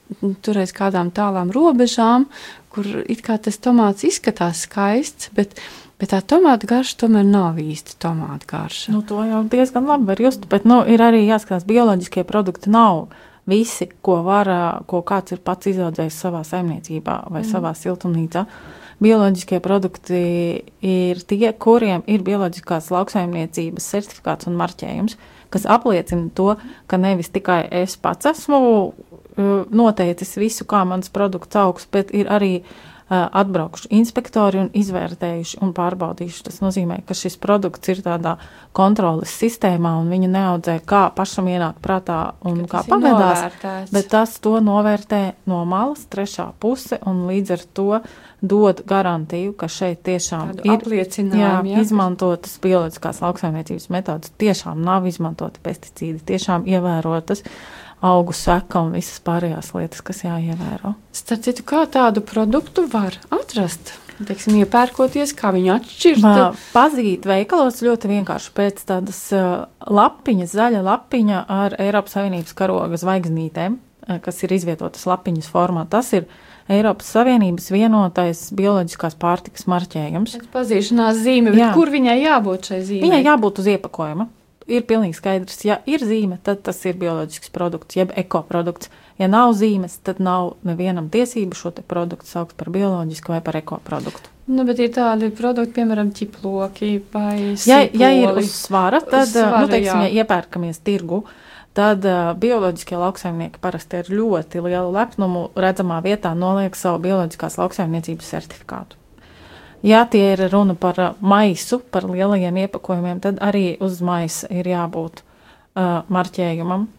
turreiz kādām tālām robežām, kur it kā tas tomāts izskatās skaists, bet, bet tā tomāta garša tomēr nav īsti tomāta garša. Nu, to jau diezgan labi var just, bet nu, ir arī jāskatās, bioloģiskie produkti nav visi, ko, var, ko kāds ir pats izaudzējis savā saimniecībā vai mm. savā siltumnīcā. Bioloģiskie produkti ir tie, kuriem ir bioloģiskās lauksaimniecības certifikāts un marķējums, kas apliecina to, ka nevis tikai es pats esmu uh, noteicis visu, kā mans produkts augs, bet ir arī uh, atbraukuši inspektori un izvērtējuši un pārbaudījuši. Tas nozīmē, ka šis produkts ir tādā kontroles sistēmā un viņu neaudzē kā pašam ienāk prātā un kā tas ir pagadās. novērtēts. Bet tas to novērtē no malas, trešā puse, un līdz ar to dod garantiju, ka šeit tiešām Tādu ir jā, jā. izmantotas bioloģiskās lauksaimniecības metodas, tiešām nav izmantoti pesticīdi, tiešām ievērotas augu seka un visas pārējās lietas, kas jāievēro. Starp citu, kā tādu produktu var atrast? Teiksim, iepērkoties, kā viņu atšķirt. Vā, Pazīt veikalos ļoti vienkārši pēc tādas lapiņas, zaļa lapiņa ar Eiropas Savienības karoga zvaigznītēm, kas ir izvietotas lapiņas formā. Tas ir Eiropas Savienības vienotais bioloģiskās pārtikas marķējums. Pēc pazīšanās zīme, Jā. kur viņai jābūt šai zīmei? Viņai jābūt uz iepakojuma. Ir pilnīgi skaidrs, ja ir zīme, tad tas ir bioloģisks produkts, jeb ekoprodukts. Ja nav zīmes, tad nav nevienam tiesību šo produktu saukt par bioloģisku vai par ekoproduktu. Nu, bet ir tādi produkti, piemēram, ķiploki vai Ja, ja ir sīpoli. uz svara, tad, Uz svara, nu, teiksim, jā. ja iepērkamies tirgu, tad uh, bioloģiskie lauksaimnieki parasti ar ļoti lielu lepnumu redzamā vietā noliek savu bioloģiskās lauksaimniecības certifikātu. Ja tie ir runa par uh, maisu, par lielajiem iepakojumiem, tad arī uz maisa ir jābūt uh, marķējumam.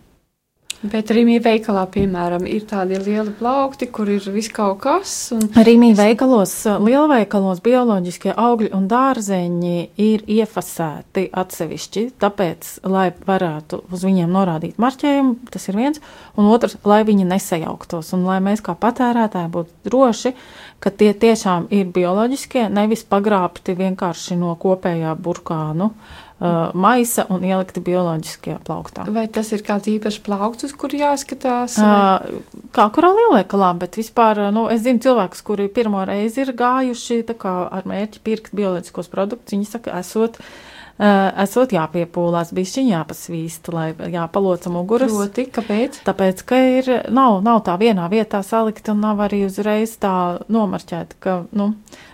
Bet Rīgā veikalā, piemēram, ir tādi lieli plaukti, kur ir viss kaut kas. Un... Rīmī veikalos, uh, lielveikalos bioloģiskie augļi un dārzeņi ir iefasēti atsevišķi, tāpēc, lai varētu uz viņiem norādīt marķējumu, tas ir viens, un otrs, lai viņi nesajauktos, un lai mēs kā patērētāji būtu droši, ka tie tiešām ir bioloģiskie, nevis pagrābti vienkārši no kopējā burkānu uh, maisa un ielikti bioloģiskie plauktā. Vai tas ir kāds īpašs plaukts, uz kuru jāskatās? vai- Uh, kā kurā lielveikalā, bet vispār, uh, nu, es zinu cilvēkus, kuri pirmo reizi ir gājuši tā kā ar mērķi pirkt bioloģiskos produktus. Viņi saka, esot, uh, esot jāpiepūlās, bišķiņ jāpasvīst, lai jāpaloca muguras. Proti, kāpēc? Tāpēc, ka ir, nav, nav tā vienā vietā salikt un nav arī uzreiz tā nomarķēta, ka, nu,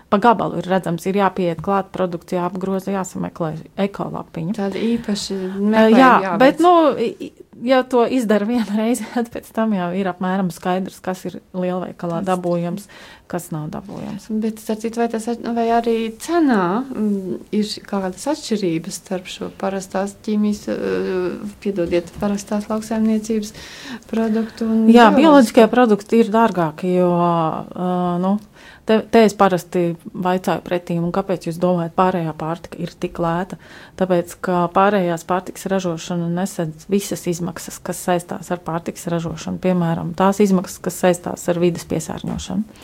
pa gabalu ir redzams, ir jāpieiet klāt produkts, jāapgroza, jāsameklē ekolapiņu. Tādi īpaši Uh, meklējumi Jā, jāveic. bet, nu, i- ja to izdara vienu reizi, tad pēc tam jau ir apmēram skaidrs, kas ir lielveikalā dabūjams, kas nav dabūjams. Bet, starp citu, vai, tas, vai arī cenā mm, ir kādas atšķirības starp šo parastās ķīmijas, uh, piedodiet, parastās lauksaimniecības produktu Jā, bioloģiskie produkti ir dārgāki, jo, uh, nu, te, te es parasti vaicāju pretī, un kāpēc jūs domājat, pārējā pārtika ir tik lēta? Tāpēc, ka pārējās pārtikas ražošana nesedz visas izmaksas, kas saistās ar pārtikas ražošanu, piemēram, tās izmaksas, kas saistās ar vidas piesārņošanu.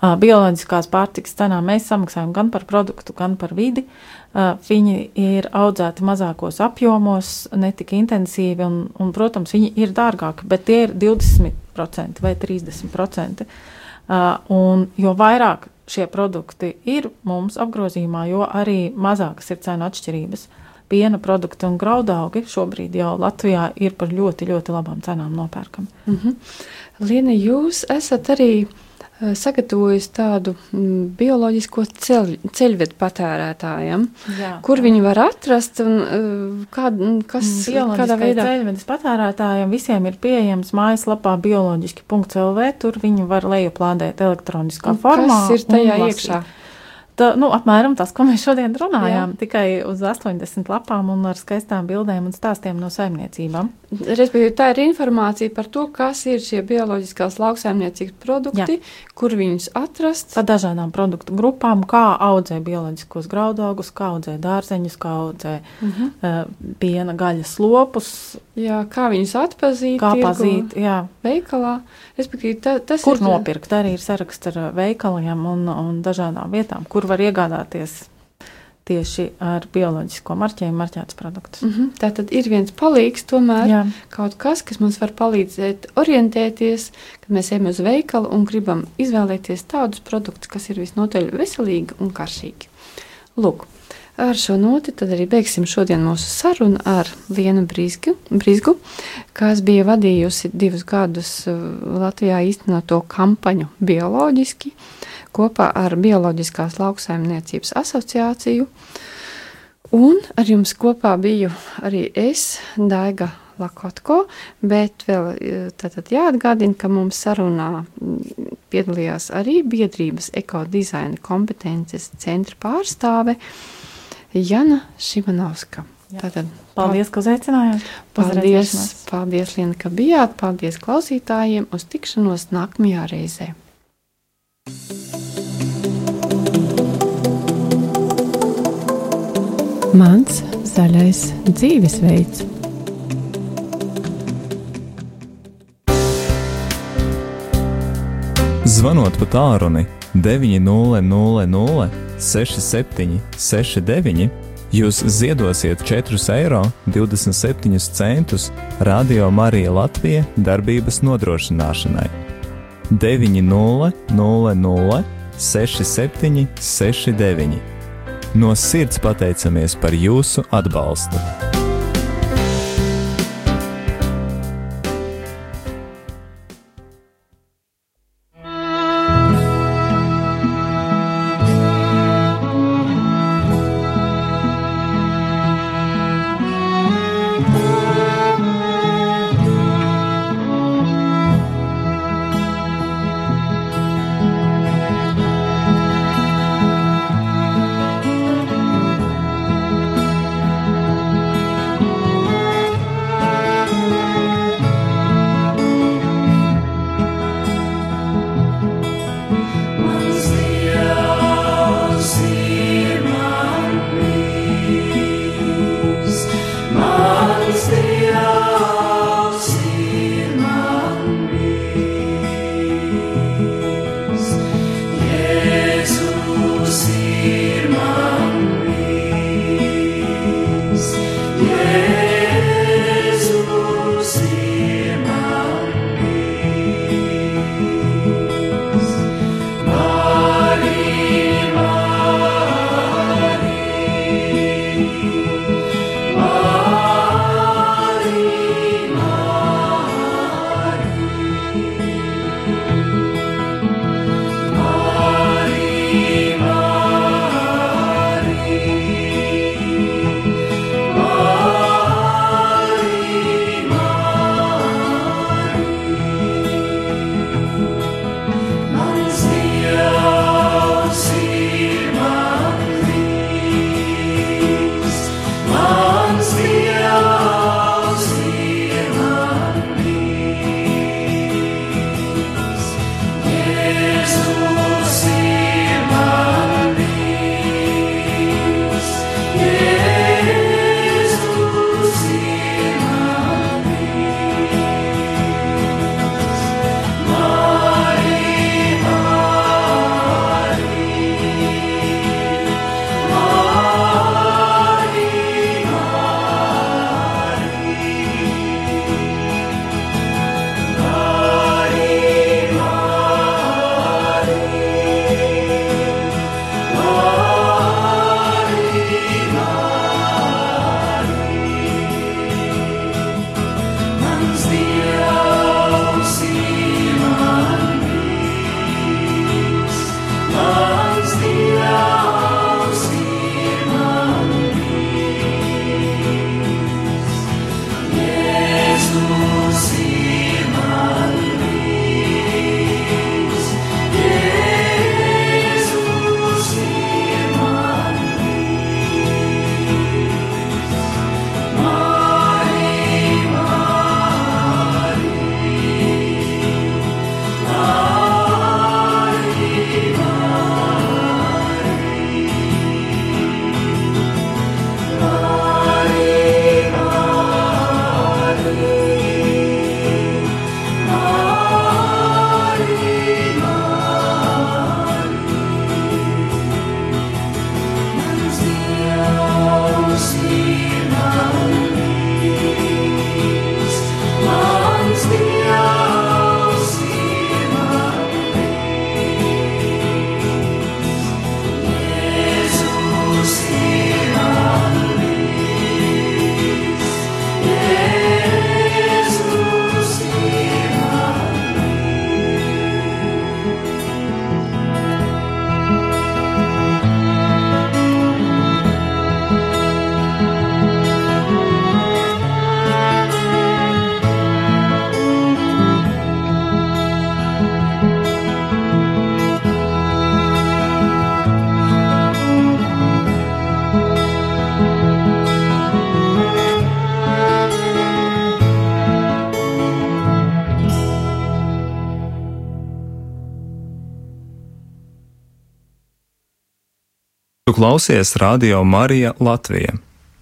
Bioloģiskās pārtikas cenā mēs samaksājam gan par produktu, gan par vidi. Viņi ir audzēti mazākos apjomos, ne tik intensīvi, un, un, protams, viņi ir dārgāki, bet tie ir 20% vai 30%. Uh, Un jo vairāk šie produkti ir mums apgrozījumā, jo arī mazākas ir cenu atšķirības. Piena produkti un graudaugi šobrīd jau Latvijā ir par ļoti, ļoti labām cenām nopērkami. Mhm. Liena, jūs esat arī eh, sagatavojis tādu mm, bioloģisko ceļ, ceļvedu patērētājiem, Jā, kur viņi var atrast un eh, kā, mm, kas, kādā Bioloģiskais veidā. ceļvedis patērētājiem visiem ir pieejams mājaslapā bioloģiski.lv. Tur viņi var lejuplādēt elektroniskā Un formā. Kas ir tajā un lasīt. iekšā? Tā, nu, apmēram tas, ko mēs šodien runājām, Jā. tikai uz 80 lapām un ar skaistām bildēm un stāstiem no saimniecībām. Respektīvi, tā ir informācija par to, kas ir šie bioloģiskās lauksaimniecības produkti, Jā. kur viņus atrast. Par dažādām produktu grupām, kā audzē bioloģiskos graudaugus, kā audzē dārzeņus, kā audzē uh -huh. uh, piena gaļas lopus. Jā, kā viņus atpazīt, kā pazīt, jā. veikalā. Respektīvi, ta, tas kur ir. Kur nopirkt, arī ir saraksts ar veikaliem un, un dažādām vietām, kur var iegādāties tieši ar bioloģisko marķējumu marķētus produktus. Mm -hmm. Tā tad ir viens palīgs, tomēr Jā. kaut kas, kas mums var palīdzēt orientēties, kad mēs ejam uz veikalu un gribam izvēlēties tādus produktus, kas ir visnotaļ veselīgi un karšīgi. Lūk, ar šo noti arī beigsim šodien mūsu sarunu ar Lienu Brīzgu, Brīzgu kas bija vadījusi divus gadus uh, Latvijā īstenoto kampaņu bioloģiski kopā ar Bioloģiskās lauksaimniecības asociāciju. Un ar jums kopā biju arī es, Daiga Lakotko, bet vēl tātad jāatgādina, ka mums sarunā piedalījās arī biedrības ekodizaina kompetences centra pārstāve Jana Šimanovska. Tātad, paldies, ka uzaicinājāt. Paldies, paldies, Liena, ka bijāt. Paldies klausītājiem. Uz tikšanos nākamajā reizē. Mans zaļais dzīvesveids. Zvanot pa tālruni 900 67 69, jūs ziedosiet 4,27 eiro Radio Marija Latvija darbības nodrošināšanai. 900 67 69 No sirds pateicamies par jūsu atbalstu! Tu klausies Radio Marija Latvija.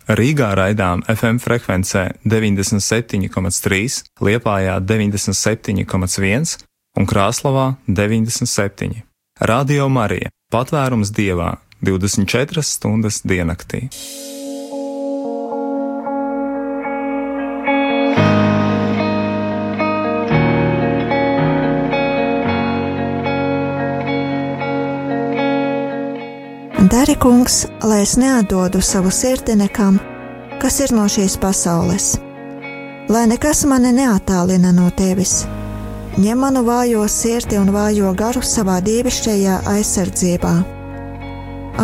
Rīgā raidām FM frekvencē 97,3, Liepājā 97,1 un Krāslavā 97. Radio Marija - patvērums dievā 24 stundas diennaktī. Dari, kungs, lai es neatdodu savu sirdi nekam, kas ir no šīs pasaules, lai nekas mani neattālina no tevis. Ņem manu vājo sirdi un vājo garu savā dievišķajā aizsardzībā.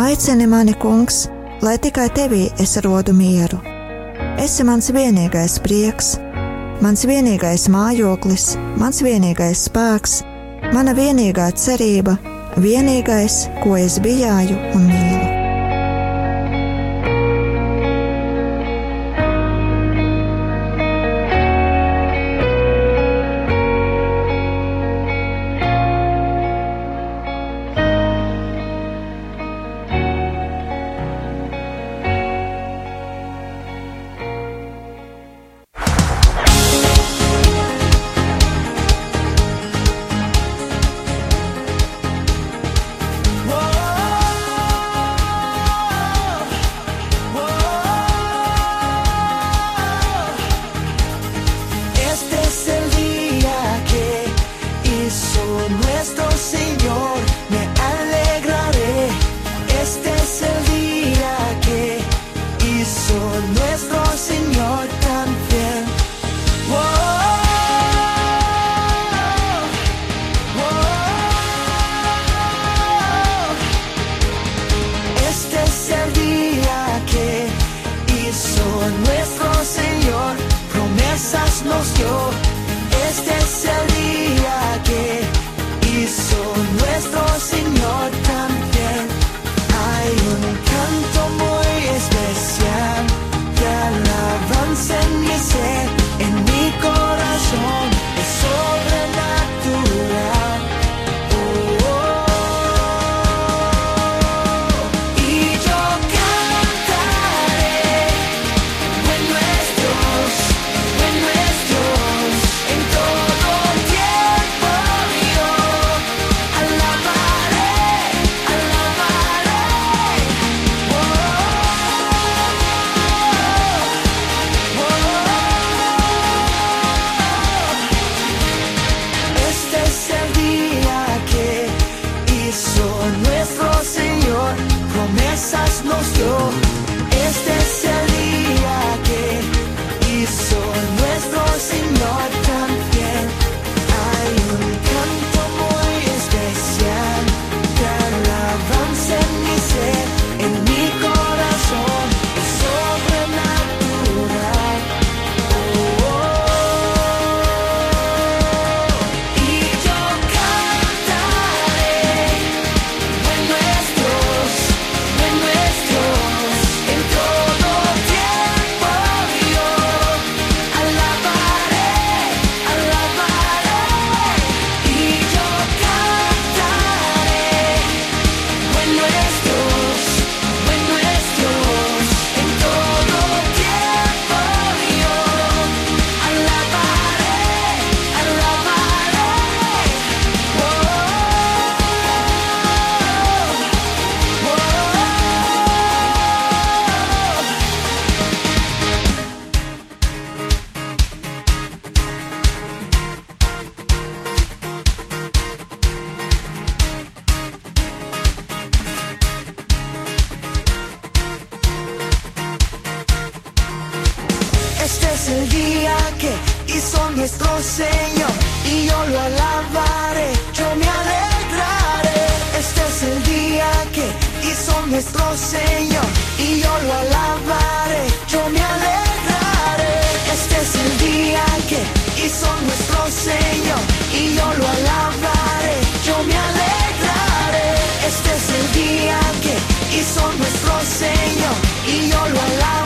Aicini mani, kungs, lai tikai tevī es rodu mieru. Esi mans vienīgais prieks, mans vienīgais mājoklis, mans vienīgais spēks, mana vienīgā cerība vienīgais, ko es bijāju un mīlu. Señor y yo lo alabaré, yo me alegraré. Este es el día que hizo nuestro Señor y yo lo alabaré, yo me alegraré. Este es el día que hizo nuestro Señor y yo lo alabaré, yo me alegraré. Este es el día que hizo nuestro Señor y yo lo alabaré.